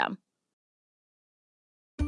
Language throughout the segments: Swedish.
system.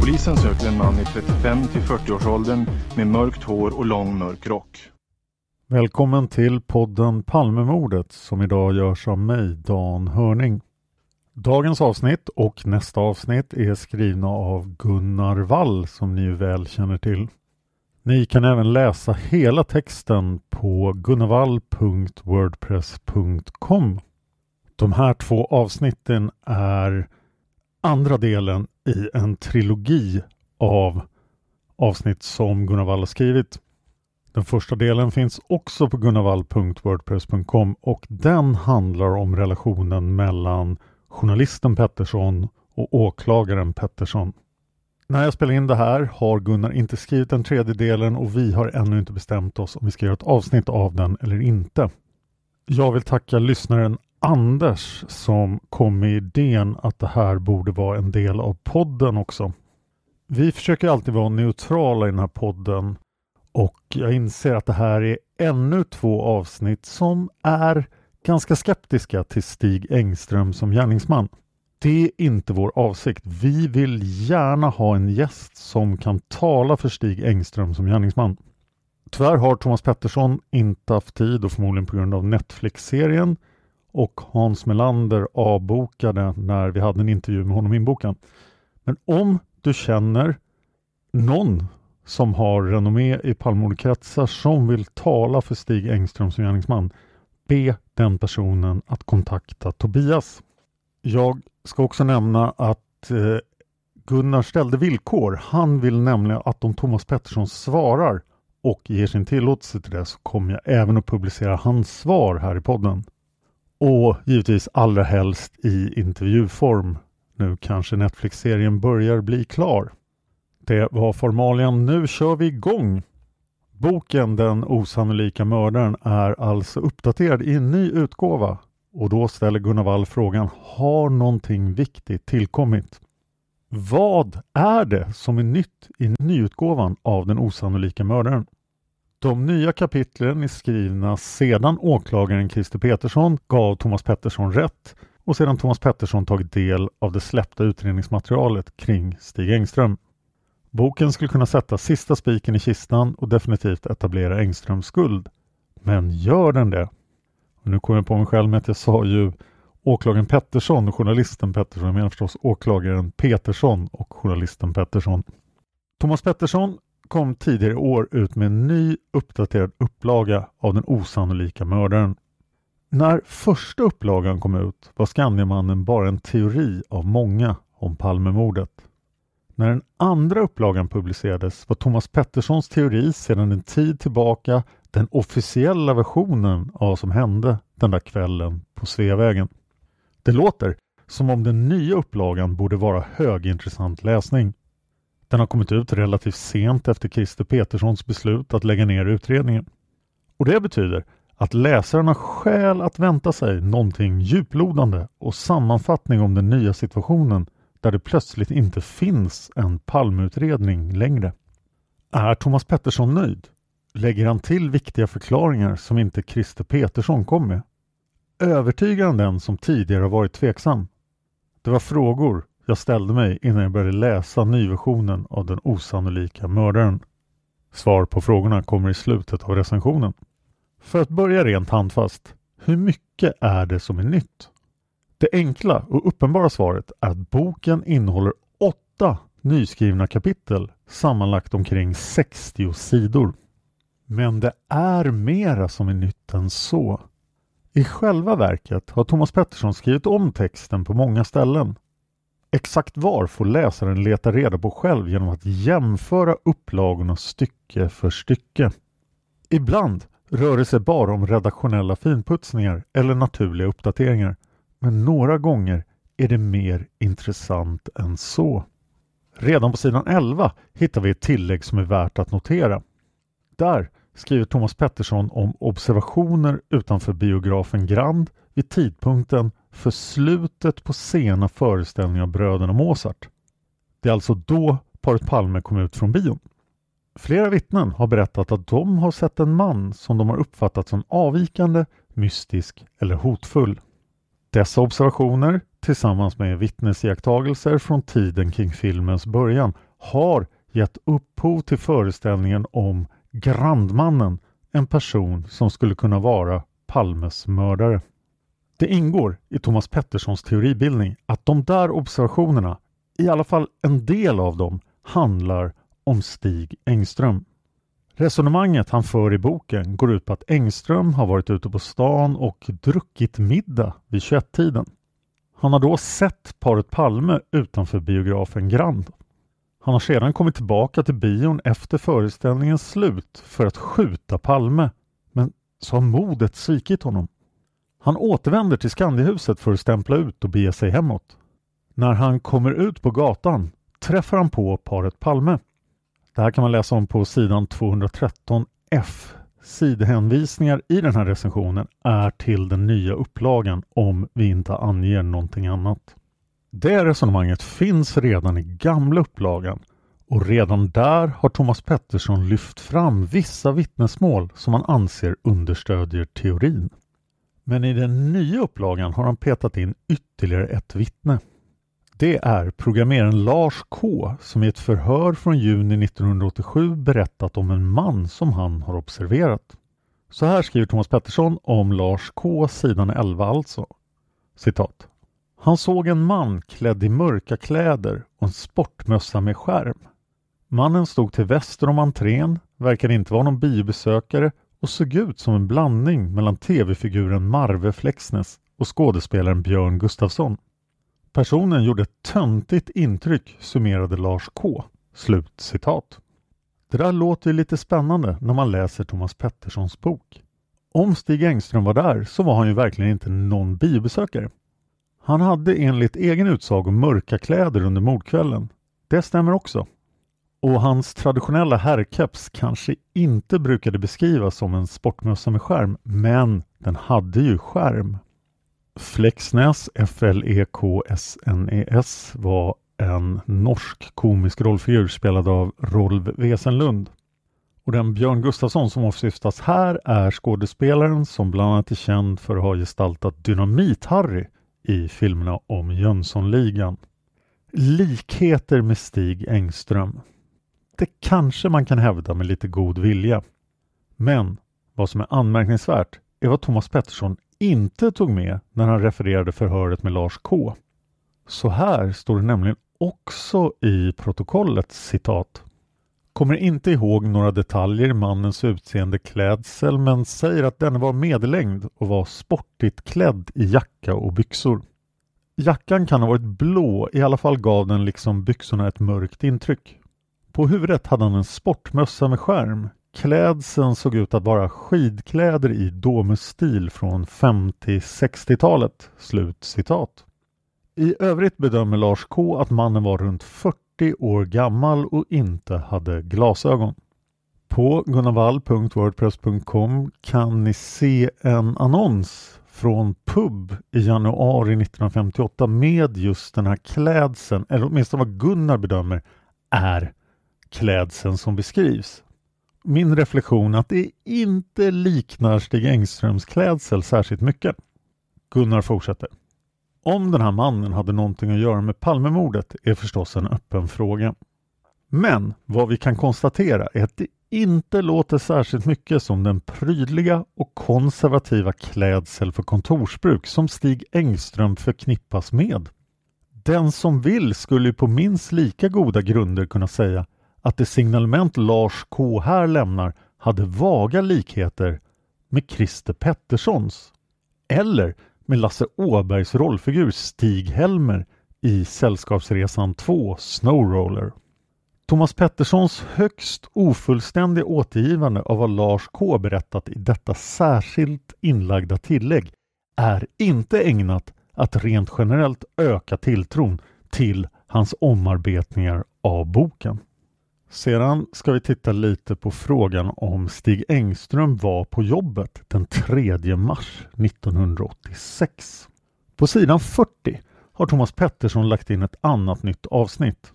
Polisen söker en man i 35 till 40-årsåldern med mörkt hår och lång mörk rock. Välkommen till podden Palmemordet som idag görs av mig, Dan Hörning. Dagens avsnitt och nästa avsnitt är skrivna av Gunnar Wall som ni väl känner till. Ni kan även läsa hela texten på gunnarvall.wordpress.com. De här två avsnitten är andra delen i en trilogi av avsnitt som Gunnar Wall har skrivit. Den första delen finns också på gunnarvall.wordpress.com och den handlar om relationen mellan journalisten Pettersson och åklagaren Pettersson. När jag spelar in det här har Gunnar inte skrivit den tredje delen och vi har ännu inte bestämt oss om vi ska göra ett avsnitt av den eller inte. Jag vill tacka lyssnaren Anders som kom med idén att det här borde vara en del av podden också. Vi försöker alltid vara neutrala i den här podden och jag inser att det här är ännu två avsnitt som är ganska skeptiska till Stig Engström som gärningsman. Det är inte vår avsikt. Vi vill gärna ha en gäst som kan tala för Stig Engström som gärningsman. Tyvärr har Thomas Pettersson inte haft tid och förmodligen på grund av Netflix-serien och Hans Melander avbokade när vi hade en intervju med honom inbokad. Men om du känner någon som har renommé i Palmemordkretsar som vill tala för Stig Engström som gärningsman, be den personen att kontakta Tobias. Jag ska också nämna att eh, Gunnar ställde villkor. Han vill nämligen att om Thomas Pettersson svarar och ger sin tillåtelse till det så kommer jag även att publicera hans svar här i podden. Och givetvis allra helst i intervjuform. Nu kanske Netflix-serien börjar bli klar. Det var formalian. Nu kör vi igång! Boken Den osannolika mördaren är alltså uppdaterad i en ny utgåva och då ställer Gunnar Wall frågan Har någonting viktigt tillkommit? Vad är det som är nytt i nyutgåvan av Den osannolika mördaren? De nya kapitlen är skrivna sedan åklagaren Christer Petersson gav Thomas Pettersson rätt och sedan Thomas Pettersson tagit del av det släppta utredningsmaterialet kring Stig Engström. Boken skulle kunna sätta sista spiken i kistan och definitivt etablera Engströms skuld. Men gör den det? Och nu kommer jag på mig själv med att jag sa ju åklagaren Pettersson och journalisten Pettersson. Jag menar förstås åklagaren Petersson och journalisten Pettersson. Thomas Pettersson kom tidigare i år ut med en ny uppdaterad upplaga av Den osannolika mördaren. När första upplagan kom ut var Skandiamannen bara en teori av många om Palmemordet. När den andra upplagan publicerades var Thomas Petterssons teori sedan en tid tillbaka den officiella versionen av vad som hände den där kvällen på Sveavägen. Det låter som om den nya upplagan borde vara högintressant läsning. Den har kommit ut relativt sent efter Christer Peterssons beslut att lägga ner utredningen. Och det betyder att läsaren har skäl att vänta sig någonting djuplodande och sammanfattning om den nya situationen där det plötsligt inte finns en palmutredning längre. Är Thomas Pettersson nöjd? Lägger han till viktiga förklaringar som inte Christer Petersson kom med? Övertygar han den som tidigare varit tveksam? Det var frågor jag ställde mig innan jag började läsa nyversionen av Den osannolika mördaren. Svar på frågorna kommer i slutet av recensionen. För att börja rent handfast, hur mycket är det som är nytt? Det enkla och uppenbara svaret är att boken innehåller åtta nyskrivna kapitel, sammanlagt omkring 60 sidor. Men det är mera som är nytt än så. I själva verket har Thomas Pettersson skrivit om texten på många ställen. Exakt var får läsaren leta reda på själv genom att jämföra upplagorna stycke för stycke. Ibland rör det sig bara om redaktionella finputsningar eller naturliga uppdateringar. Men några gånger är det mer intressant än så. Redan på sidan 11 hittar vi ett tillägg som är värt att notera. Där skriver Thomas Pettersson om observationer utanför biografen Grand vid tidpunkten för slutet på sena föreställningar av bröderna Mozart. Det är alltså då paret Palme kom ut från bion. Flera vittnen har berättat att de har sett en man som de har uppfattat som avvikande, mystisk eller hotfull. Dessa observationer tillsammans med vittnesiakttagelser från tiden kring filmens början har gett upphov till föreställningen om Grandmannen, en person som skulle kunna vara Palmes mördare. Det ingår i Thomas Petterssons teoribildning att de där observationerna, i alla fall en del av dem, handlar om Stig Engström. Resonemanget han för i boken går ut på att Engström har varit ute på stan och druckit middag vid 21-tiden. Han har då sett paret Palme utanför biografen Grand. Han har sedan kommit tillbaka till bion efter föreställningens slut för att skjuta Palme, men så har modet svikit honom. Han återvänder till Skandihuset för att stämpla ut och bege sig hemåt. När han kommer ut på gatan träffar han på paret Palme. Det här kan man läsa om på sidan 213 F. Sidhänvisningar i den här recensionen är till den nya upplagan om vi inte anger någonting annat. Det resonemanget finns redan i gamla upplagan och redan där har Thomas Pettersson lyft fram vissa vittnesmål som han anser understödjer teorin. Men i den nya upplagan har han petat in ytterligare ett vittne. Det är programmeraren Lars K som i ett förhör från juni 1987 berättat om en man som han har observerat. Så här skriver Thomas Pettersson om Lars K, sidan 11 alltså. Citat. Han såg en man klädd i mörka kläder och en sportmössa med skärm. Mannen stod till väster om entrén, verkade inte vara någon biobesökare och såg ut som en blandning mellan tv-figuren Marve Flexnes och skådespelaren Björn Gustafsson. Personen gjorde ett töntigt intryck, summerade Lars K. Slut citat. Det där låter ju lite spännande när man läser Thomas Petterssons bok. Om Stig Engström var där så var han ju verkligen inte någon biobesökare. Han hade enligt egen utsago mörka kläder under mordkvällen. Det stämmer också. Och hans traditionella herrkeps kanske inte brukade beskrivas som en sportmössa med skärm, men den hade ju skärm. Flexnäs, F-L-E-K-S-N-E-S, var en norsk komisk rollfigur spelad av Rolv Wesenlund. Och den Björn Gustafsson som åsyftas här är skådespelaren som bland annat är känd för att ha gestaltat Dynamit-Harry i filmerna om Jönssonligan. Likheter med Stig Engström. Det kanske man kan hävda med lite god vilja. Men vad som är anmärkningsvärt är vad Thomas Pettersson inte tog med när han refererade förhöret med Lars K. Så här står det nämligen också i protokollet citat. Kommer inte ihåg några detaljer i mannens utseende klädsel men säger att denne var medellängd och var sportigt klädd i jacka och byxor. Jackan kan ha varit blå, i alla fall gav den liksom byxorna ett mörkt intryck. På huvudet hade han en sportmössa med skärm. Klädseln såg ut att vara skidkläder i Domus-stil från 50-60-talet. Slut citat. I övrigt bedömer Lars K att mannen var runt 40 år gammal och inte hade glasögon. På gunnarvall.wordpress.com kan ni se en annons från pub i januari 1958 med just den här klädseln, eller åtminstone vad Gunnar bedömer är klädseln som beskrivs. Min reflektion att det inte liknar Stig Engströms klädsel särskilt mycket. Gunnar fortsätter. Om den här mannen hade någonting att göra med Palmemordet är förstås en öppen fråga. Men vad vi kan konstatera är att det inte låter särskilt mycket som den prydliga och konservativa klädsel för kontorsbruk som Stig Engström förknippas med. Den som vill skulle på minst lika goda grunder kunna säga att det signalement Lars K här lämnar hade vaga likheter med Christer Petterssons. Eller med Lasse Åbergs rollfigur Stig-Helmer i Sällskapsresan 2 Snowroller. Thomas Petterssons högst ofullständiga återgivande av vad Lars K berättat i detta särskilt inlagda tillägg är inte ägnat att rent generellt öka tilltron till hans omarbetningar av boken. Sedan ska vi titta lite på frågan om Stig Engström var på jobbet den 3 mars 1986. På sidan 40 har Thomas Pettersson lagt in ett annat nytt avsnitt.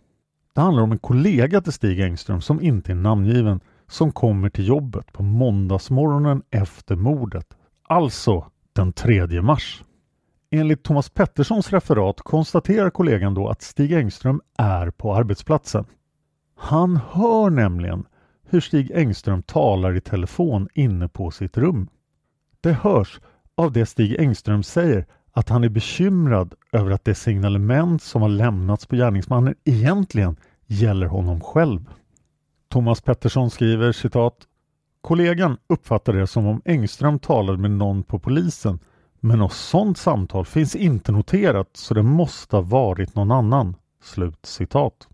Det handlar om en kollega till Stig Engström som inte är namngiven som kommer till jobbet på måndagsmorgonen efter mordet, alltså den 3 mars. Enligt Thomas Petterssons referat konstaterar kollegan då att Stig Engström är på arbetsplatsen. Han hör nämligen hur Stig Engström talar i telefon inne på sitt rum. Det hörs av det Stig Engström säger att han är bekymrad över att det signalement som har lämnats på gärningsmannen egentligen gäller honom själv. Thomas Pettersson skriver citat Kollegan uppfattade det som om Engström talade med någon på polisen men något sådant samtal finns inte noterat så det måste ha varit någon annan. Slut citat.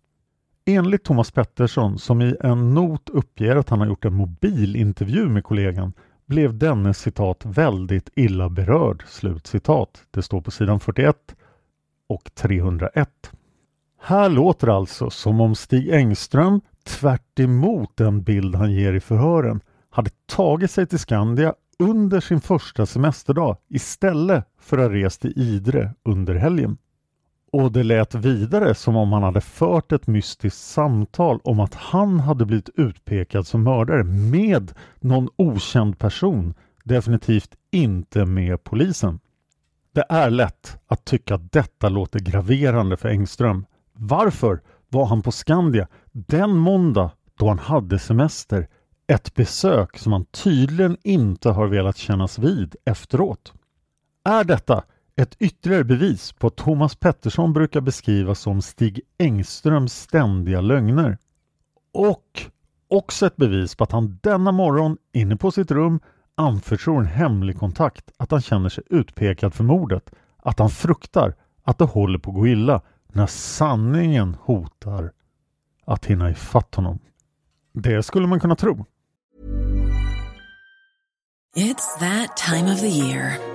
Enligt Thomas Pettersson, som i en not uppger att han har gjort en mobilintervju med kollegan, blev denne citat väldigt illa berörd. Slut citat. Det står på sidan 41 och 301. Här låter det alltså som om Stig Engström, tvärt den bild han ger i förhören, hade tagit sig till Skandia under sin första semesterdag istället för att ha rest till Idre under helgen. Och det lät vidare som om han hade fört ett mystiskt samtal om att han hade blivit utpekad som mördare med någon okänd person, definitivt inte med polisen. Det är lätt att tycka att detta låter graverande för Engström. Varför var han på Skandia den måndag då han hade semester? Ett besök som han tydligen inte har velat kännas vid efteråt. Är detta ett ytterligare bevis på att Thomas Pettersson brukar beskrivas som Stig Engströms ständiga lögner. Och också ett bevis på att han denna morgon inne på sitt rum anförtror en hemlig kontakt att han känner sig utpekad för mordet, att han fruktar att det håller på att gå illa när sanningen hotar att hinna ifatt honom. Det skulle man kunna tro. It's that time of the year.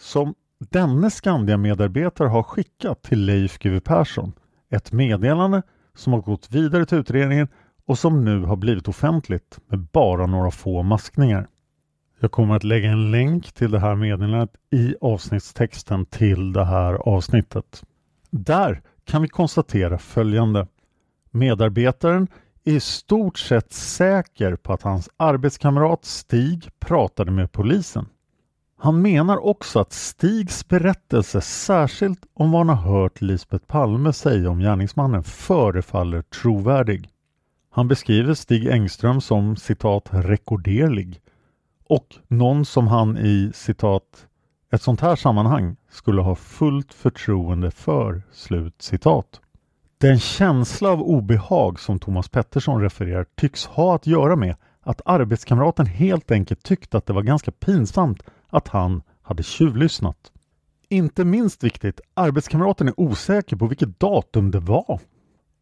Som denne Skandia-medarbetare har skickat till Leif GW Persson. Ett meddelande som har gått vidare till utredningen och som nu har blivit offentligt med bara några få maskningar. Jag kommer att lägga en länk till det här meddelandet i avsnittstexten till det här avsnittet. Där kan vi konstatera följande. Medarbetaren är i stort sett säker på att hans arbetskamrat Stig pratade med polisen. Han menar också att Stigs berättelse, särskilt om vad han har hört Lisbeth Palme säga om gärningsmannen, förefaller trovärdig. Han beskriver Stig Engström som citat rekorderlig och någon som han i citat ett sånt här sammanhang skulle ha fullt förtroende för. Slut citat. Den känsla av obehag som Thomas Pettersson refererar tycks ha att göra med att arbetskamraten helt enkelt tyckte att det var ganska pinsamt att han hade tjuvlyssnat. Inte minst viktigt, arbetskamraten är osäker på vilket datum det var.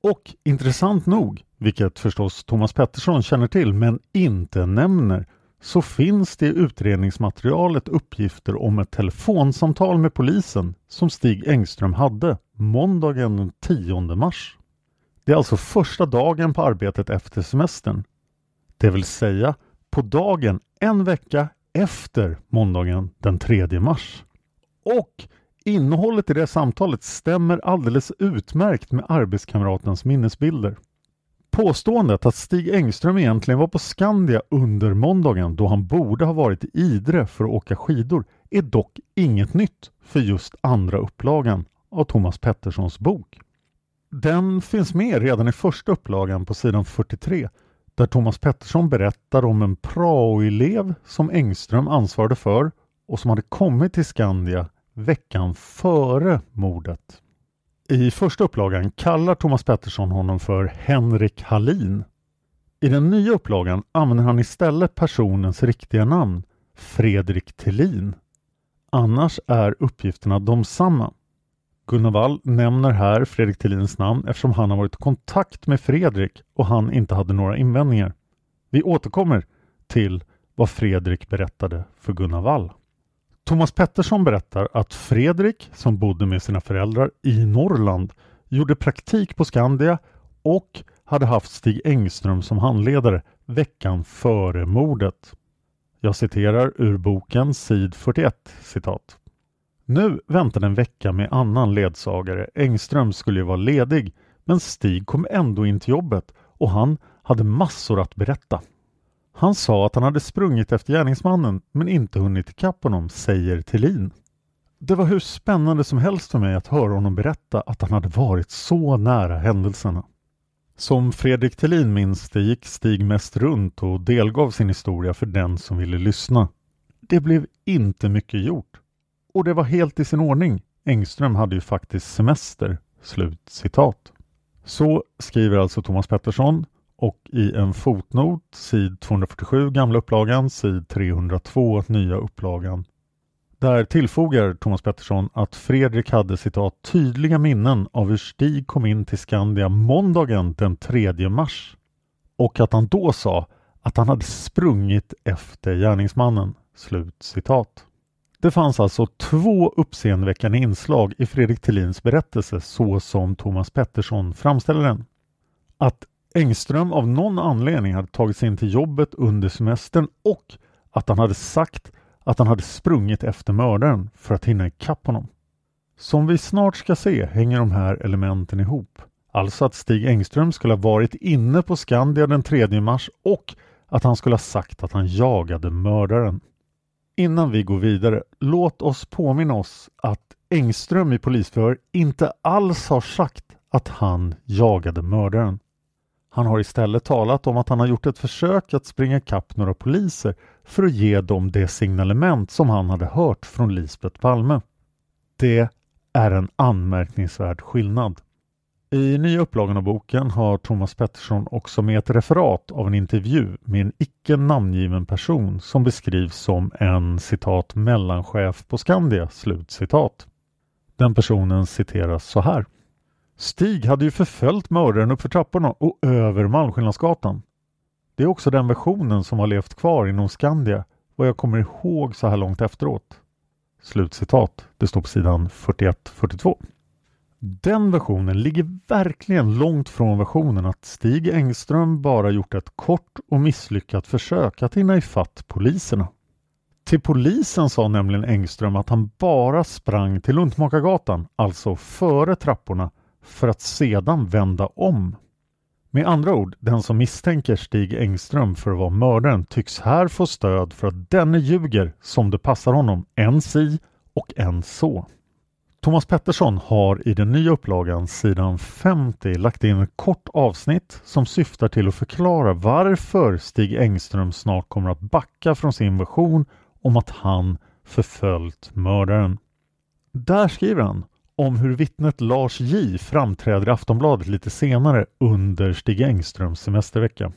Och intressant nog, vilket förstås Thomas Pettersson känner till men inte nämner, så finns det i utredningsmaterialet uppgifter om ett telefonsamtal med polisen som Stig Engström hade måndagen den 10 mars. Det är alltså första dagen på arbetet efter semestern. Det vill säga på dagen en vecka efter måndagen den 3 mars. Och innehållet i det samtalet stämmer alldeles utmärkt med arbetskamratens minnesbilder. Påståendet att Stig Engström egentligen var på Skandia under måndagen då han borde ha varit i Idre för att åka skidor är dock inget nytt för just andra upplagan av Thomas Petterssons bok. Den finns med redan i första upplagan på sidan 43 där Thomas Pettersson berättar om en praoelev som Engström ansvarade för och som hade kommit till Skandia veckan före mordet. I första upplagan kallar Thomas Pettersson honom för Henrik Hallin. I den nya upplagan använder han istället personens riktiga namn, Fredrik Tillin. Annars är uppgifterna de samma. Gunnar Wall nämner här Fredrik Tillins namn eftersom han har varit i kontakt med Fredrik och han inte hade några invändningar. Vi återkommer till vad Fredrik berättade för Gunnar Wall. Thomas Pettersson berättar att Fredrik, som bodde med sina föräldrar i Norrland, gjorde praktik på Skandia och hade haft Stig Engström som handledare veckan före mordet. Jag citerar ur boken sid 41 citat. Nu väntade en vecka med annan ledsagare. Engström skulle ju vara ledig men Stig kom ändå in till jobbet och han hade massor att berätta. Han sa att han hade sprungit efter gärningsmannen men inte hunnit ikapp honom, säger Tillin. Det var hur spännande som helst för mig att höra honom berätta att han hade varit så nära händelserna. Som Fredrik Tillin minns det gick Stig mest runt och delgav sin historia för den som ville lyssna. Det blev inte mycket gjort. Och det var helt i sin ordning. Engström hade ju faktiskt semester. Slut citat. Så skriver alltså Thomas Pettersson och i en fotnot, sid 247 gamla upplagan, sid 302 nya upplagan. Där tillfogar Thomas Pettersson att Fredrik hade citat tydliga minnen av hur Stig kom in till Skandia måndagen den 3 mars och att han då sa att han hade sprungit efter gärningsmannen. Slut citat. Det fanns alltså två uppseendeväckande inslag i Fredrik Tillins berättelse så som Thomas Pettersson framställer den. Att Engström av någon anledning hade tagit sig in till jobbet under semestern och att han hade sagt att han hade sprungit efter mördaren för att hinna ikapp honom. Som vi snart ska se hänger de här elementen ihop. Alltså att Stig Engström skulle ha varit inne på Skandia den 3 mars och att han skulle ha sagt att han jagade mördaren. Innan vi går vidare, låt oss påminna oss att Engström i polisförhör inte alls har sagt att han jagade mördaren. Han har istället talat om att han har gjort ett försök att springa ikapp några poliser för att ge dem det signalement som han hade hört från Lisbeth Palme. Det är en anmärkningsvärd skillnad. I nya upplagan av boken har Thomas Pettersson också med ett referat av en intervju med en icke namngiven person som beskrivs som en citat mellanchef på Skandia. Slut citat. Den personen citeras så här. Stig hade ju förföljt mördaren uppför trapporna och över Malmskillnadsgatan. Det är också den versionen som har levt kvar inom Skandia vad jag kommer ihåg så här långt efteråt. Slutcitat. Det står på sidan 41-42. Den versionen ligger verkligen långt från versionen att Stig Engström bara gjort ett kort och misslyckat försök att hinna ifatt poliserna. Till polisen sa nämligen Engström att han bara sprang till Luntmakargatan, alltså före trapporna, för att sedan vända om. Med andra ord, den som misstänker Stig Engström för att vara mördaren tycks här få stöd för att denne ljuger som det passar honom, en si och en så. Thomas Pettersson har i den nya upplagan sidan 50 lagt in ett kort avsnitt som syftar till att förklara varför Stig Engström snart kommer att backa från sin version om att han förföljt mördaren. Där skriver han om hur vittnet Lars J framträder i Aftonbladet lite senare under Stig Engströms semestervecka.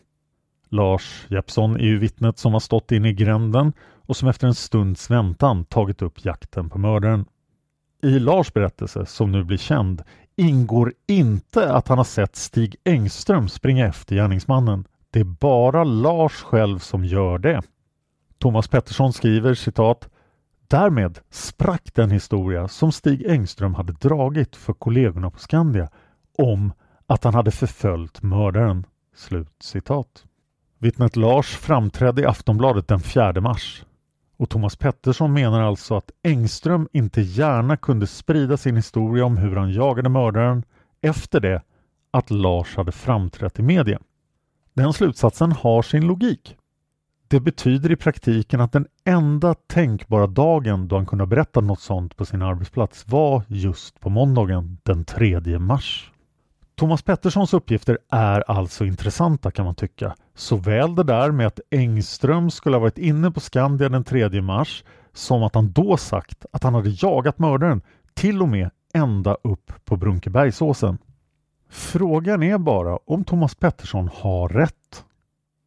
Lars Jeppsson är ju vittnet som har stått inne i gränden och som efter en stunds väntan tagit upp jakten på mördaren. I Lars berättelse, som nu blir känd, ingår inte att han har sett Stig Engström springa efter gärningsmannen. Det är bara Lars själv som gör det. Thomas Pettersson skriver citat Därmed sprack den historia som Stig Engström hade dragit för kollegorna på Skandia om att han hade förföljt mördaren. Slut citat. Vittnet Lars framträdde i Aftonbladet den 4 mars och Thomas Pettersson menar alltså att Engström inte gärna kunde sprida sin historia om hur han jagade mördaren efter det att Lars hade framträtt i media. Den slutsatsen har sin logik. Det betyder i praktiken att den enda tänkbara dagen då han kunde ha berättat något sånt på sin arbetsplats var just på måndagen den 3 mars. Thomas Petterssons uppgifter är alltså intressanta kan man tycka. Såväl det där med att Engström skulle ha varit inne på Skandia den 3 mars som att han då sagt att han hade jagat mördaren till och med ända upp på Brunkebergsåsen. Frågan är bara om Thomas Pettersson har rätt.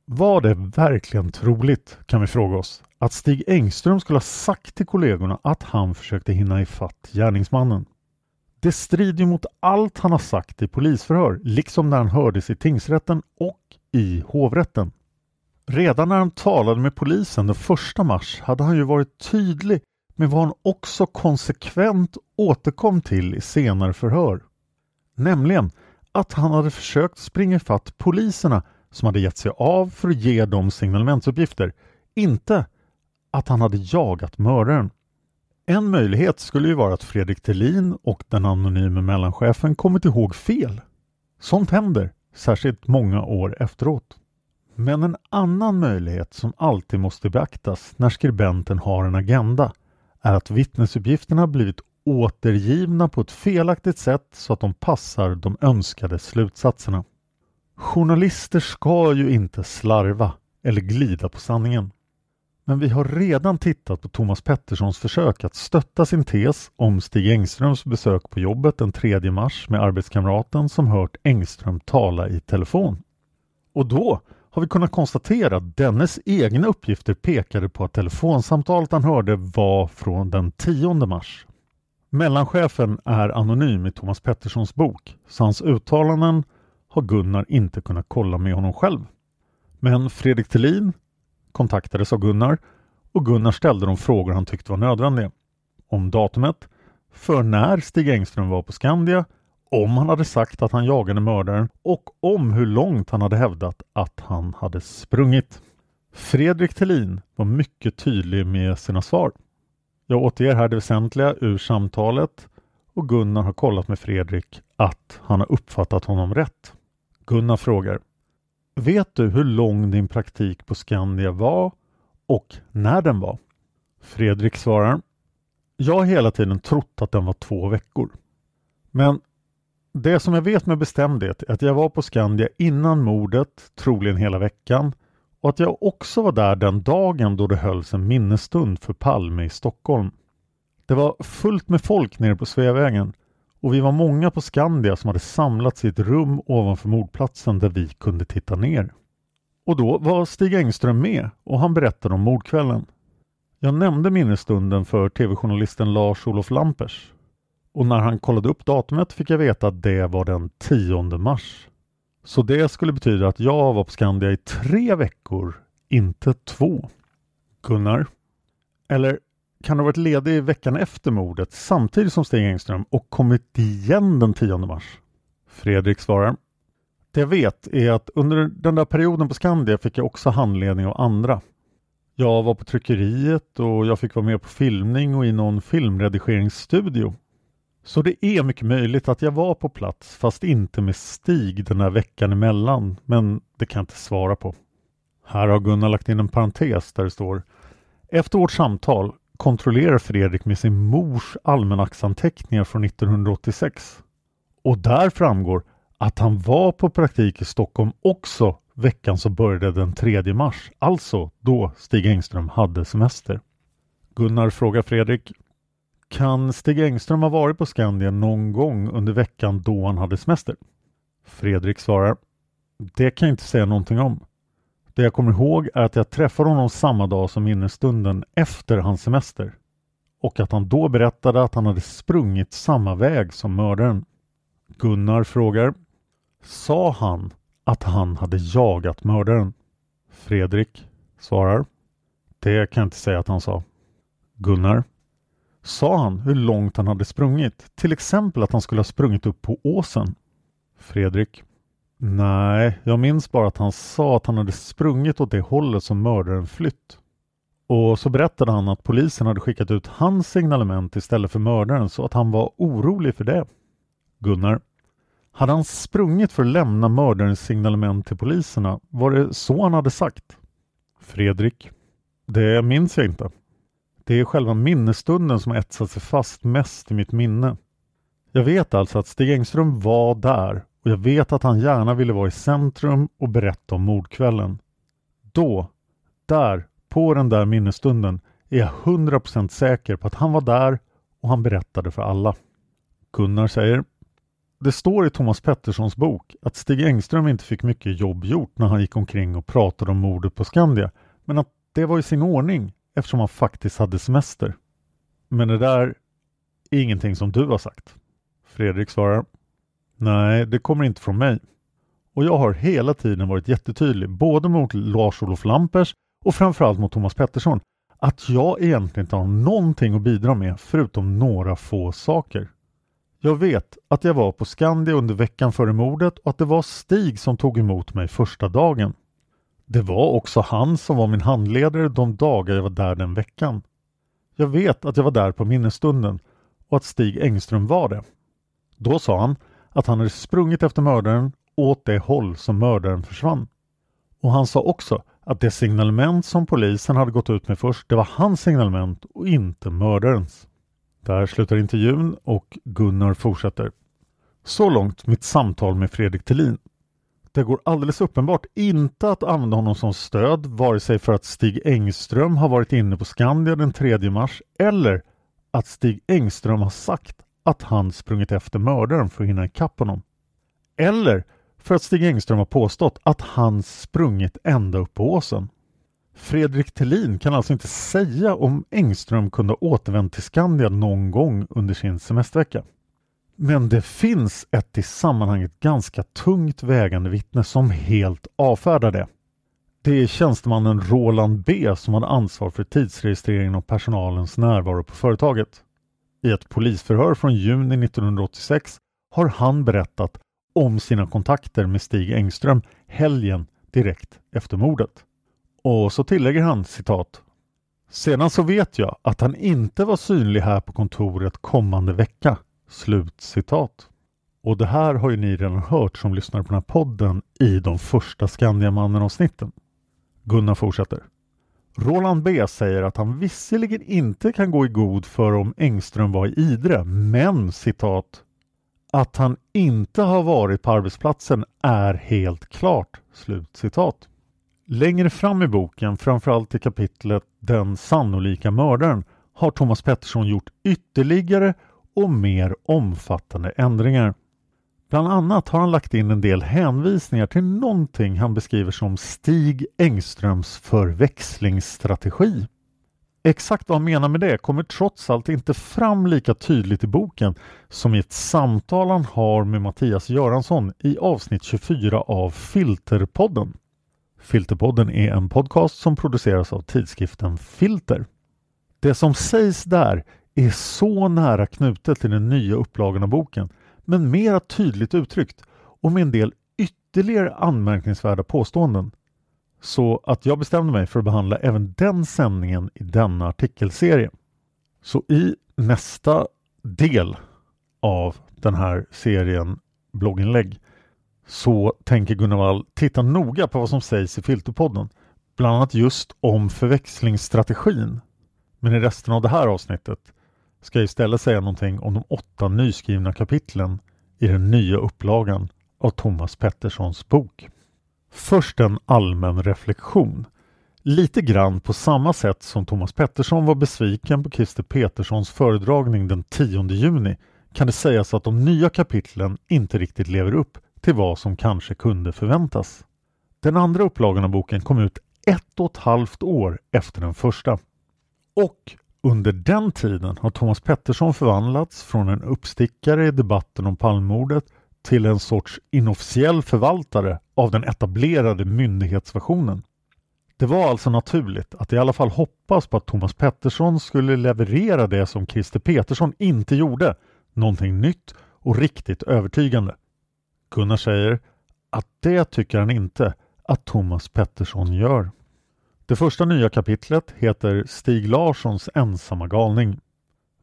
Var det verkligen troligt, kan vi fråga oss, att Stig Engström skulle ha sagt till kollegorna att han försökte hinna ifatt gärningsmannen? Det strider mot allt han har sagt i polisförhör, liksom när han hördes i tingsrätten och i hovrätten. Redan när han talade med polisen den 1 mars hade han ju varit tydlig med vad han också konsekvent återkom till i senare förhör. Nämligen att han hade försökt springa ifatt poliserna som hade gett sig av för att ge dem signalementsuppgifter, inte att han hade jagat mördaren. En möjlighet skulle ju vara att Fredrik Thelin och den anonyme mellanchefen kommit ihåg fel. Sånt händer, särskilt många år efteråt. Men en annan möjlighet som alltid måste beaktas när skribenten har en agenda är att vittnesuppgifterna blivit återgivna på ett felaktigt sätt så att de passar de önskade slutsatserna. Journalister ska ju inte slarva eller glida på sanningen. Men vi har redan tittat på Thomas Petterssons försök att stötta sin tes om Stig Engströms besök på jobbet den 3 mars med arbetskamraten som hört Engström tala i telefon. Och då har vi kunnat konstatera att dennes egna uppgifter pekade på att telefonsamtalet han hörde var från den 10 mars. Mellanchefen är anonym i Thomas Petterssons bok, så hans uttalanden har Gunnar inte kunnat kolla med honom själv. Men Fredrik Thelin kontaktades av Gunnar och Gunnar ställde de frågor han tyckte var nödvändiga. Om datumet, för när Stig Engström var på Skandia, om han hade sagt att han jagade mördaren och om hur långt han hade hävdat att han hade sprungit. Fredrik Thelin var mycket tydlig med sina svar. Jag återger här det väsentliga ur samtalet och Gunnar har kollat med Fredrik att han har uppfattat honom rätt. Gunnar frågar Vet du hur lång din praktik på Skandia var och när den var? Fredrik svarar Jag har hela tiden trott att den var två veckor. Men det som jag vet med bestämdhet är att jag var på Skandia innan mordet, troligen hela veckan, och att jag också var där den dagen då det hölls en minnesstund för Palme i Stockholm. Det var fullt med folk nere på Sveavägen och vi var många på Skandia som hade samlats i ett rum ovanför mordplatsen där vi kunde titta ner. Och då var Stig Engström med och han berättade om mordkvällen. Jag nämnde minnesstunden för tv-journalisten Lars-Olof Lampers och när han kollade upp datumet fick jag veta att det var den 10 mars. Så det skulle betyda att jag var på Skandia i tre veckor, inte två. Gunnar? Eller kan du ha varit ledig veckan efter mordet samtidigt som Stig Engström och kommit igen den 10 mars? Fredrik svarar. Det jag vet är att under den där perioden på Skandia fick jag också handledning av andra. Jag var på tryckeriet och jag fick vara med på filmning och i någon filmredigeringsstudio. Så det är mycket möjligt att jag var på plats fast inte med Stig den här veckan emellan, men det kan jag inte svara på. Här har Gunnar lagt in en parentes där det står Efter vårt samtal kontrollerar Fredrik med sin mors almanacksanteckningar från 1986. Och där framgår att han var på praktik i Stockholm också veckan som började den 3 mars, alltså då Stig Engström hade semester. Gunnar frågar Fredrik kan Stig Engström ha varit på Skandia någon gång under veckan då han hade semester? Fredrik svarar Det kan jag inte säga någonting om. Det jag kommer ihåg är att jag träffade honom samma dag som minnesstunden efter hans semester och att han då berättade att han hade sprungit samma väg som mördaren. Gunnar frågar Sa han att han hade jagat mördaren? Fredrik svarar Det kan jag inte säga att han sa. Gunnar Sa han hur långt han hade sprungit? Till exempel att han skulle ha sprungit upp på åsen? Fredrik. Nej, jag minns bara att han sa att han hade sprungit åt det hållet som mördaren flytt. Och så berättade han att polisen hade skickat ut hans signalement istället för mördaren så att han var orolig för det. Gunnar. Hade han sprungit för att lämna mördarens signalement till poliserna? Var det så han hade sagt? Fredrik. Det minns jag inte. Det är själva minnesstunden som etsat sig fast mest i mitt minne. Jag vet alltså att Stig Engström var där och jag vet att han gärna ville vara i centrum och berätta om mordkvällen. Då, där, på den där minnesstunden är jag 100% säker på att han var där och han berättade för alla. Gunnar säger Det står i Thomas Petterssons bok att Stig Engström inte fick mycket jobb gjort när han gick omkring och pratade om mordet på Skandia, men att det var i sin ordning eftersom han faktiskt hade semester. Men det där är ingenting som du har sagt. Fredrik svarar Nej, det kommer inte från mig. Och jag har hela tiden varit jättetydlig, både mot Lars-Olof Lampers och framförallt mot Thomas Pettersson, att jag egentligen inte har någonting att bidra med förutom några få saker. Jag vet att jag var på Skandia under veckan före mordet och att det var Stig som tog emot mig första dagen. Det var också han som var min handledare de dagar jag var där den veckan. Jag vet att jag var där på minnesstunden och att Stig Engström var det. Då sa han att han hade sprungit efter mördaren åt det håll som mördaren försvann. Och han sa också att det signalement som polisen hade gått ut med först, det var hans signalement och inte mördarens. Där slutar intervjun och Gunnar fortsätter. Så långt mitt samtal med Fredrik Tillin. Det går alldeles uppenbart inte att använda honom som stöd vare sig för att Stig Engström har varit inne på Skandia den 3 mars eller att Stig Engström har sagt att han sprungit efter mördaren för att hinna ikapp honom. Eller för att Stig Engström har påstått att han sprungit ända upp på åsen. Fredrik Tillin kan alltså inte säga om Engström kunde ha återvänt till Skandia någon gång under sin semestervecka. Men det finns ett i sammanhanget ganska tungt vägande vittne som helt avfärdar det. Det är tjänstemannen Roland B som hade ansvar för tidsregistreringen av personalens närvaro på företaget. I ett polisförhör från juni 1986 har han berättat om sina kontakter med Stig Engström helgen direkt efter mordet. Och så tillägger han citat Sedan så vet jag att han inte var synlig här på kontoret kommande vecka Slut citat. Och det här har ju ni redan hört som lyssnar på den här podden i de första Skandiamannen-avsnitten. Gunnar fortsätter. Roland B säger att han visserligen inte kan gå i god för om Engström var i Idre, men citat att han inte har varit på arbetsplatsen är helt klart. Slut citat. Längre fram i boken, framförallt i kapitlet Den sannolika mördaren, har Thomas Pettersson gjort ytterligare och mer omfattande ändringar. Bland annat har han lagt in en del hänvisningar till någonting han beskriver som Stig Engströms förväxlingsstrategi. Exakt vad han menar med det kommer trots allt inte fram lika tydligt i boken som i ett samtal han har med Mattias Göransson i avsnitt 24 av Filterpodden. Filterpodden är en podcast som produceras av tidskriften Filter. Det som sägs där är så nära knutet till den nya upplagan av boken men mera tydligt uttryckt och med en del ytterligare anmärkningsvärda påståenden. Så att jag bestämde mig för att behandla även den sändningen i denna artikelserie. Så i nästa del av den här serien blogginlägg så tänker Gunnar Wall titta noga på vad som sägs i Filterpodden. Bland annat just om förväxlingsstrategin. Men i resten av det här avsnittet ska jag istället säga någonting om de åtta nyskrivna kapitlen i den nya upplagan av Thomas Petterssons bok. Först en allmän reflektion. Lite grann på samma sätt som Thomas Pettersson var besviken på Christer Peterssons föredragning den 10 juni kan det sägas att de nya kapitlen inte riktigt lever upp till vad som kanske kunde förväntas. Den andra upplagan av boken kom ut ett och ett halvt år efter den första. Och under den tiden har Thomas Pettersson förvandlats från en uppstickare i debatten om palmordet till en sorts inofficiell förvaltare av den etablerade myndighetsversionen. Det var alltså naturligt att i alla fall hoppas på att Thomas Pettersson skulle leverera det som Christer Petersson inte gjorde, någonting nytt och riktigt övertygande. Gunnar säger att det tycker han inte att Thomas Pettersson gör. Det första nya kapitlet heter Stig Larssons ensamma galning.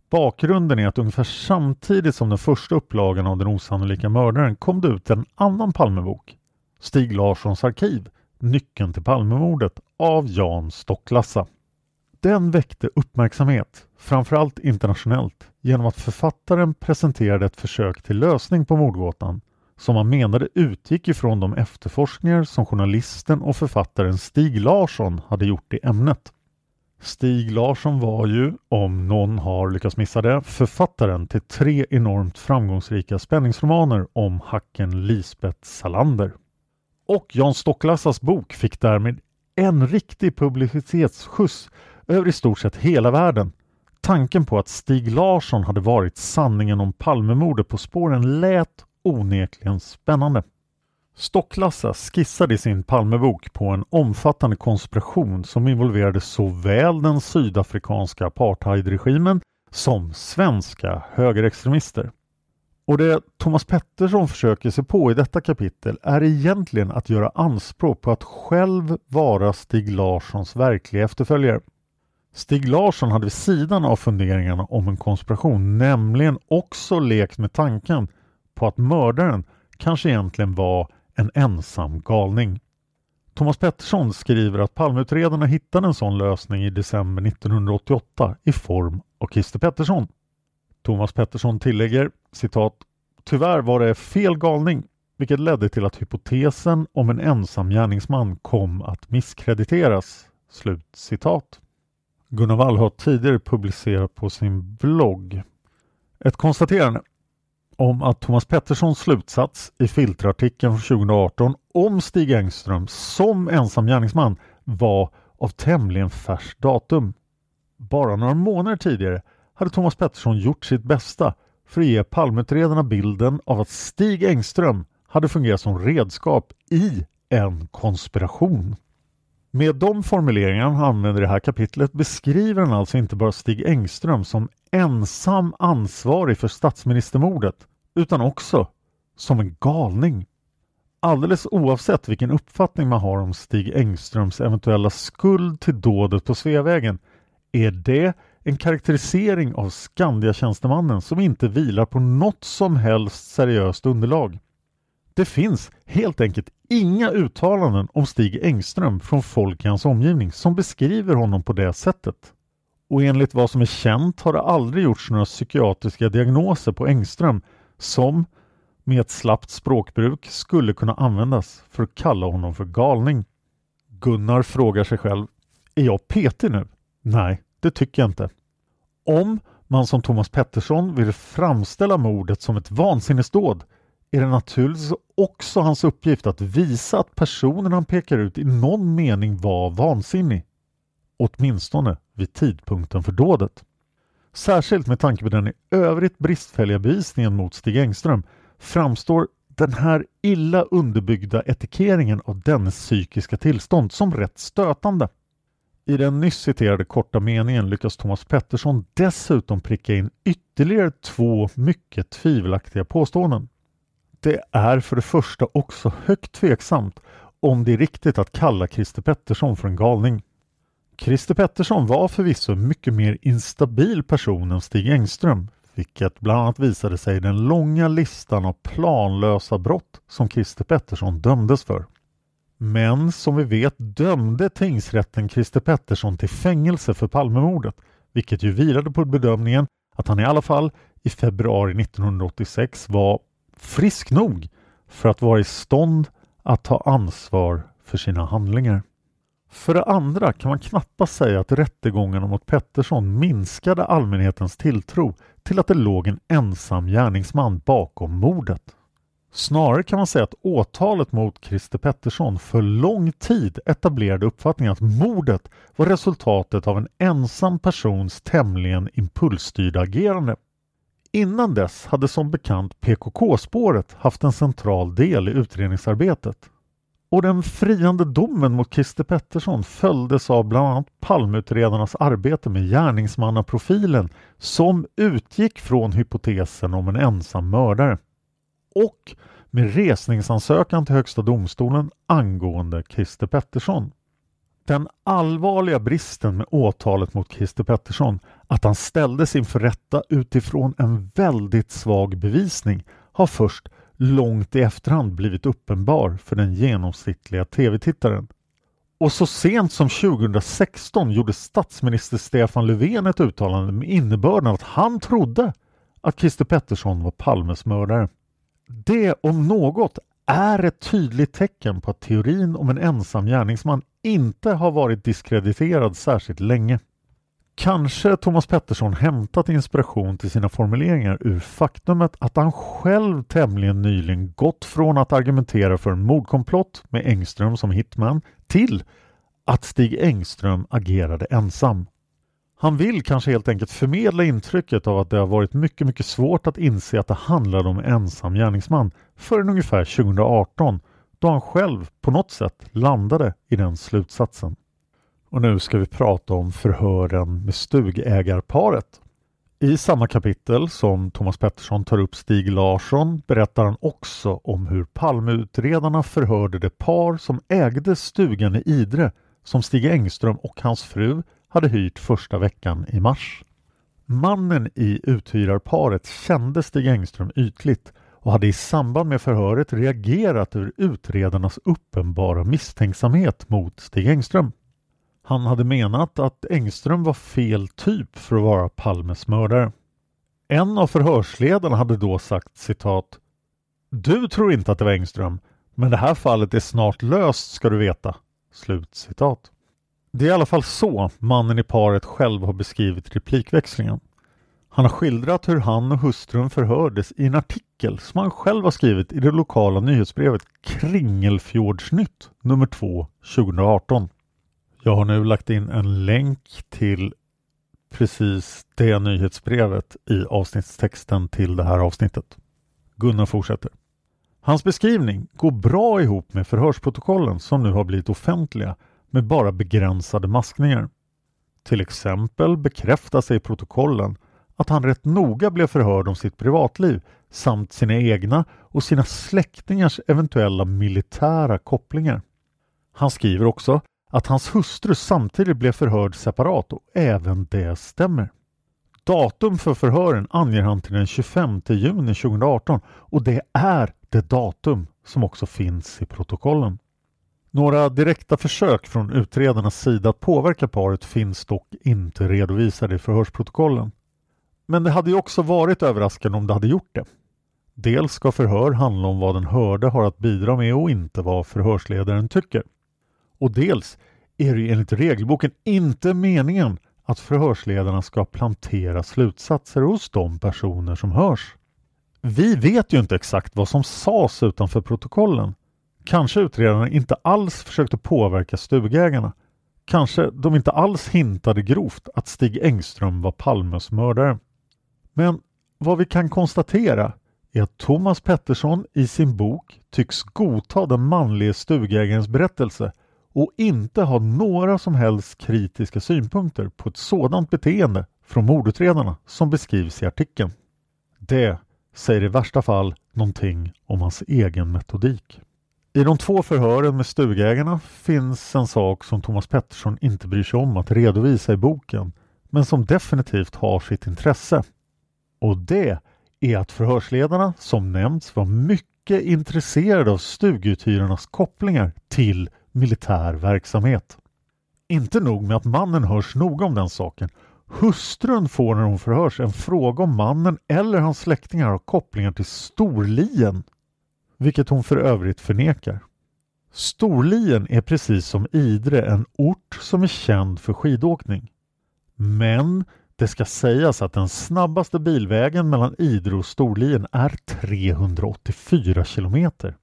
Bakgrunden är att ungefär samtidigt som den första upplagan av Den osannolika mördaren kom det ut en annan Palmebok. Stig Larssons arkiv, Nyckeln till Palmemordet av Jan Stocklassa. Den väckte uppmärksamhet, framförallt internationellt, genom att författaren presenterade ett försök till lösning på mordgåtan som han menade utgick ifrån de efterforskningar som journalisten och författaren Stig Larsson hade gjort i ämnet. Stig Larsson var ju, om någon har lyckats missa det, författaren till tre enormt framgångsrika spänningsromaner om hacken Lisbeth Salander. Och Jan Stocklassas bok fick därmed en riktig publicitetsskjuts över i stort sett hela världen. Tanken på att Stig Larsson hade varit sanningen om Palmemordet på spåren lät onekligen spännande. Stocklassa skissade i sin Palmebok på en omfattande konspiration som involverade såväl den sydafrikanska apartheidregimen som svenska högerextremister. Och det Thomas Pettersson försöker sig på i detta kapitel är egentligen att göra anspråk på att själv vara Stig Larssons verkliga efterföljare. Stig Larsson hade vid sidan av funderingarna om en konspiration nämligen också lekt med tanken på att mördaren kanske egentligen var en ensam galning. Thomas Pettersson skriver att Palmeutredarna hittade en sån lösning i december 1988 i form av Christer Pettersson. Thomas Pettersson tillägger citat Tyvärr var det fel galning vilket ledde till att hypotesen om en ensam gärningsman kom att misskrediteras. Slut citat. Gunnar Wall har tidigare publicerat på sin blogg ett konstaterande om att Thomas Petterssons slutsats i filterartikeln från 2018 om Stig Engström som ensam gärningsman var av tämligen färskt datum. Bara några månader tidigare hade Thomas Pettersson gjort sitt bästa för att ge Palmeutredarna bilden av att Stig Engström hade fungerat som redskap i en konspiration. Med de formuleringar han använder i det här kapitlet beskriver han alltså inte bara Stig Engström som ensam ansvarig för statsministermordet utan också som en galning. Alldeles oavsett vilken uppfattning man har om Stig Engströms eventuella skuld till dådet på Sveavägen är det en karaktärisering av Skandia-tjänstemannen som inte vilar på något som helst seriöst underlag. Det finns helt enkelt inga uttalanden om Stig Engström från folk i hans omgivning som beskriver honom på det sättet. Och enligt vad som är känt har det aldrig gjorts några psykiatriska diagnoser på Engström som med ett slappt språkbruk skulle kunna användas för att kalla honom för galning. Gunnar frågar sig själv, är jag petig nu? Nej, det tycker jag inte. Om man som Thomas Pettersson vill framställa mordet som ett vansinnesdåd är det naturligtvis också hans uppgift att visa att personen han pekar ut i någon mening var vansinnig. Åtminstone vid tidpunkten för dådet. Särskilt med tanke på den i övrigt bristfälliga bevisningen mot Stig Engström framstår den här illa underbyggda etikeringen av dennes psykiska tillstånd som rätt stötande. I den nyss citerade korta meningen lyckas Thomas Pettersson dessutom pricka in ytterligare två mycket tvivelaktiga påståenden. Det är för det första också högt tveksamt om det är riktigt att kalla Christer Pettersson för en galning. Christer Pettersson var förvisso en mycket mer instabil person än Stig Engström, vilket bland annat visade sig i den långa listan av planlösa brott som Christer Pettersson dömdes för. Men som vi vet dömde tingsrätten Christer Pettersson till fängelse för Palmemordet, vilket ju vilade på bedömningen att han i alla fall i februari 1986 var frisk nog för att vara i stånd att ta ansvar för sina handlingar. För det andra kan man knappast säga att rättegångarna mot Pettersson minskade allmänhetens tilltro till att det låg en ensam gärningsman bakom mordet. Snarare kan man säga att åtalet mot Christer Pettersson för lång tid etablerade uppfattningen att mordet var resultatet av en ensam persons tämligen impulsstyrda agerande. Innan dess hade som bekant PKK-spåret haft en central del i utredningsarbetet. Och den friande domen mot Christer Pettersson följdes av bland annat palmutredarnas arbete med gärningsmannaprofilen som utgick från hypotesen om en ensam mördare. Och med resningsansökan till Högsta domstolen angående Christer Pettersson. Den allvarliga bristen med åtalet mot Christer Pettersson, att han ställdes inför rätta utifrån en väldigt svag bevisning, har först långt i efterhand blivit uppenbar för den genomsnittliga tv-tittaren. Och så sent som 2016 gjorde statsminister Stefan Löfven ett uttalande med innebörden att han trodde att Christer Pettersson var Palmes mördare. Det om något är ett tydligt tecken på att teorin om en ensam gärningsman inte har varit diskrediterad särskilt länge. Kanske Thomas Pettersson hämtat inspiration till sina formuleringar ur faktumet att han själv tämligen nyligen gått från att argumentera för en mordkomplott med Engström som hitman till att Stig Engström agerade ensam. Han vill kanske helt enkelt förmedla intrycket av att det har varit mycket, mycket svårt att inse att det handlade om ensam gärningsman förrän ungefär 2018 då han själv på något sätt landade i den slutsatsen. Och nu ska vi prata om förhören med stugägarparet. I samma kapitel som Thomas Pettersson tar upp Stig Larsson berättar han också om hur Palmeutredarna förhörde det par som ägde stugan i Idre som Stig Engström och hans fru hade hyrt första veckan i mars. Mannen i uthyrarparet kände Stig Engström ytligt och hade i samband med förhöret reagerat över utredarnas uppenbara misstänksamhet mot Stig Engström. Han hade menat att Engström var fel typ för att vara Palmes mördare. En av förhörsledarna hade då sagt citat Du tror inte att det var Engström, men det här fallet är snart löst ska du veta. Slut citat. Det är i alla fall så mannen i paret själv har beskrivit replikväxlingen. Han har skildrat hur han och hustrun förhördes i en artikel som han själv har skrivit i det lokala nyhetsbrevet Kringelfjordsnytt nummer 2 2018. Jag har nu lagt in en länk till precis det nyhetsbrevet i avsnittstexten till det här avsnittet. Gunnar fortsätter. Hans beskrivning går bra ihop med förhörsprotokollen som nu har blivit offentliga med bara begränsade maskningar. Till exempel bekräftar sig i protokollen att han rätt noga blev förhörd om sitt privatliv samt sina egna och sina släktingars eventuella militära kopplingar. Han skriver också att hans hustru samtidigt blev förhörd separat och även det stämmer. Datum för förhören anger han till den 25 juni 2018 och det är det datum som också finns i protokollen. Några direkta försök från utredarnas sida att påverka paret finns dock inte redovisade i förhörsprotokollen. Men det hade ju också varit överraskande om det hade gjort det. Dels ska förhör handla om vad den hörde har att bidra med och inte vad förhörsledaren tycker. Och dels är det enligt regelboken inte meningen att förhörsledarna ska plantera slutsatser hos de personer som hörs. Vi vet ju inte exakt vad som sades utanför protokollen. Kanske utredarna inte alls försökte påverka stugägarna. Kanske de inte alls hintade grovt att Stig Engström var Palmes mördare. Men vad vi kan konstatera är att Thomas Pettersson i sin bok tycks godta den manlige stugägarens berättelse och inte ha några som helst kritiska synpunkter på ett sådant beteende från mordutredarna som beskrivs i artikeln. Det säger i värsta fall någonting om hans egen metodik. I de två förhören med stugägarna finns en sak som Thomas Pettersson inte bryr sig om att redovisa i boken men som definitivt har sitt intresse. Och det är att förhörsledarna som nämnts var mycket intresserade av stuguthyrarnas kopplingar till militär verksamhet. Inte nog med att mannen hörs noga om den saken. Hustrun får när hon förhörs en fråga om mannen eller hans släktingar har kopplingar till Storlien, vilket hon för övrigt förnekar. Storlien är precis som Idre en ort som är känd för skidåkning. Men det ska sägas att den snabbaste bilvägen mellan Idre och Storlien är 384 kilometer.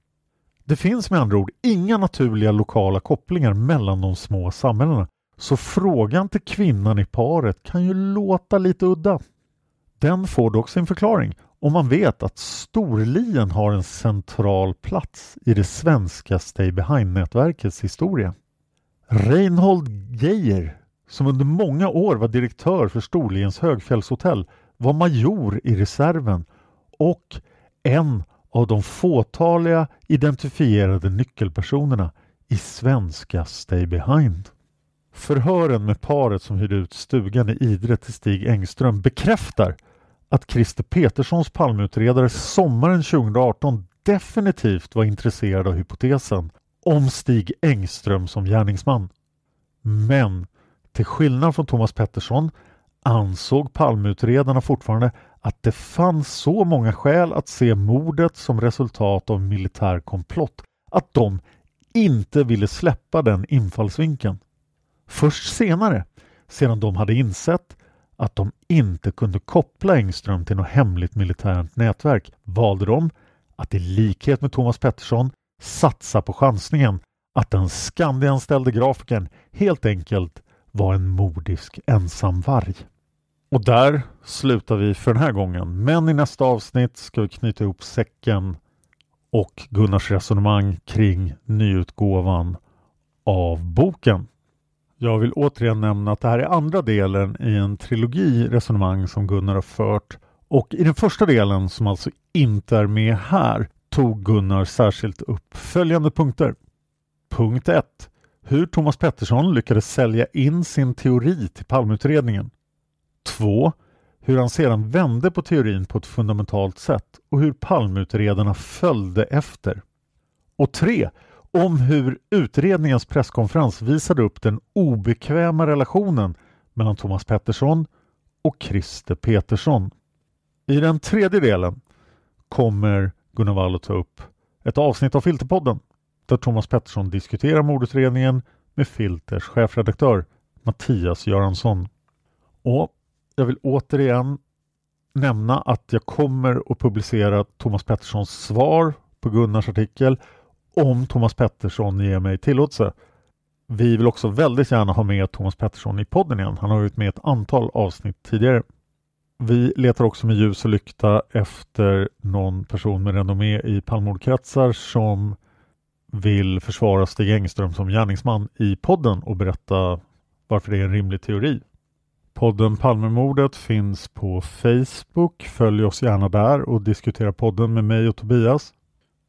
Det finns med andra ord inga naturliga lokala kopplingar mellan de små samhällena så frågan till kvinnan i paret kan ju låta lite udda. Den får dock sin förklaring om man vet att Storlien har en central plats i det svenska Stay Behind-nätverkets historia. Reinhold Geijer, som under många år var direktör för Storliens högfjällshotell, var major i reserven och en av de fåtaliga identifierade nyckelpersonerna i svenska Stay Behind. Förhören med paret som hyrde ut stugan i Idre till Stig Engström bekräftar att Christer Peterssons palmutredare sommaren 2018 definitivt var intresserad av hypotesen om Stig Engström som gärningsman. Men till skillnad från Thomas Pettersson ansåg palmutredarna fortfarande att det fanns så många skäl att se mordet som resultat av militär komplott att de inte ville släppa den infallsvinkeln. Först senare, sedan de hade insett att de inte kunde koppla Engström till något hemligt militärt nätverk valde de att i likhet med Thomas Pettersson satsa på chansningen att den Skandianställde grafikern helt enkelt var en mordisk ensamvarg. Och där slutar vi för den här gången. Men i nästa avsnitt ska vi knyta ihop säcken och Gunnars resonemang kring nyutgåvan av boken. Jag vill återigen nämna att det här är andra delen i en trilogi resonemang som Gunnar har fört och i den första delen som alltså inte är med här tog Gunnar särskilt upp följande punkter. Punkt 1. Hur Thomas Pettersson lyckades sälja in sin teori till Palmeutredningen. 2. Hur han sedan vände på teorin på ett fundamentalt sätt och hur palmutredarna följde efter. Och 3. Om hur utredningens presskonferens visade upp den obekväma relationen mellan Thomas Pettersson och Christer Petersson. I den tredje delen kommer Gunnar Wall att ta upp ett avsnitt av Filterpodden där Thomas Pettersson diskuterar mordutredningen med Filters chefredaktör Mattias Göransson. Och jag vill återigen nämna att jag kommer att publicera Thomas Petterssons svar på Gunnars artikel om Thomas Pettersson ger mig tillåtelse. Vi vill också väldigt gärna ha med Thomas Pettersson i podden igen. Han har varit med ett antal avsnitt tidigare. Vi letar också med ljus och lykta efter någon person med renommé i Palmemordkretsar som vill försvara Stig Engström som gärningsman i podden och berätta varför det är en rimlig teori. Podden Palmemordet finns på Facebook. Följ oss gärna där och diskutera podden med mig och Tobias.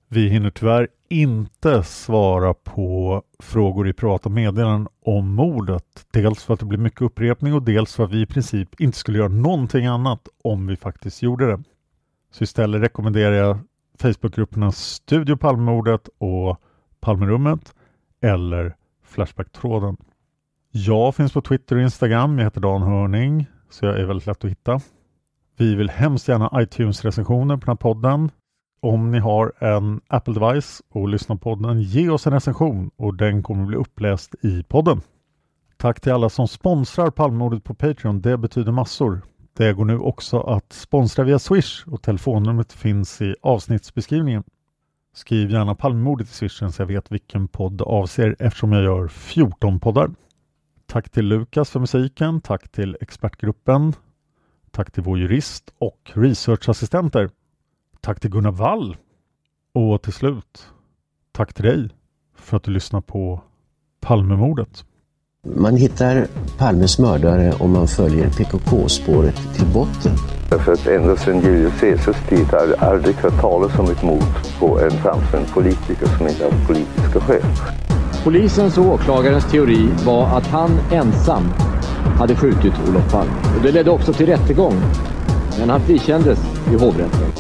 Vi hinner tyvärr inte svara på frågor i privata meddelanden om mordet. Dels för att det blir mycket upprepning och dels för att vi i princip inte skulle göra någonting annat om vi faktiskt gjorde det. Så istället rekommenderar jag Facebookgrupperna Studio Palmemordet och Palmerummet eller Flashbacktråden. Jag finns på Twitter och Instagram. Jag heter Dan Hörning så jag är väldigt lätt att hitta. Vi vill hemskt gärna iTunes-recensioner på den här podden. Om ni har en Apple-device och lyssnar på podden, ge oss en recension och den kommer bli uppläst i podden. Tack till alla som sponsrar Palmemordet på Patreon. Det betyder massor. Det går nu också att sponsra via Swish och telefonnumret finns i avsnittsbeskrivningen. Skriv gärna Palmemordet i swishen så jag vet vilken podd avser eftersom jag gör 14 poddar. Tack till Lukas för musiken, tack till expertgruppen, tack till vår jurist och researchassistenter. Tack till Gunnar Wall och till slut, tack till dig för att du lyssnar på Palmemordet. Man hittar Palmes mördare om man följer PKK-spåret till botten. Därför att ända sedan Julius Caesars tid har jag aldrig hört talas om ett mord på en framstående politiker som inte haft politiska skäl. Polisens och åklagarens teori var att han ensam hade skjutit Olof Palme. Och det ledde också till rättegång. Men han frikändes i hovrätten.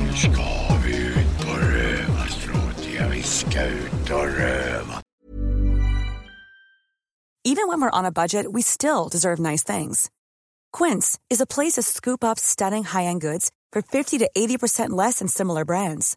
Nu ska vi ut och röva, jag. Vi ska ut och röva. Even when we're on a budget, we still deserve nice things. Quince is a place to scoop up stunning high-end goods for 50 to 80% less than similar brands.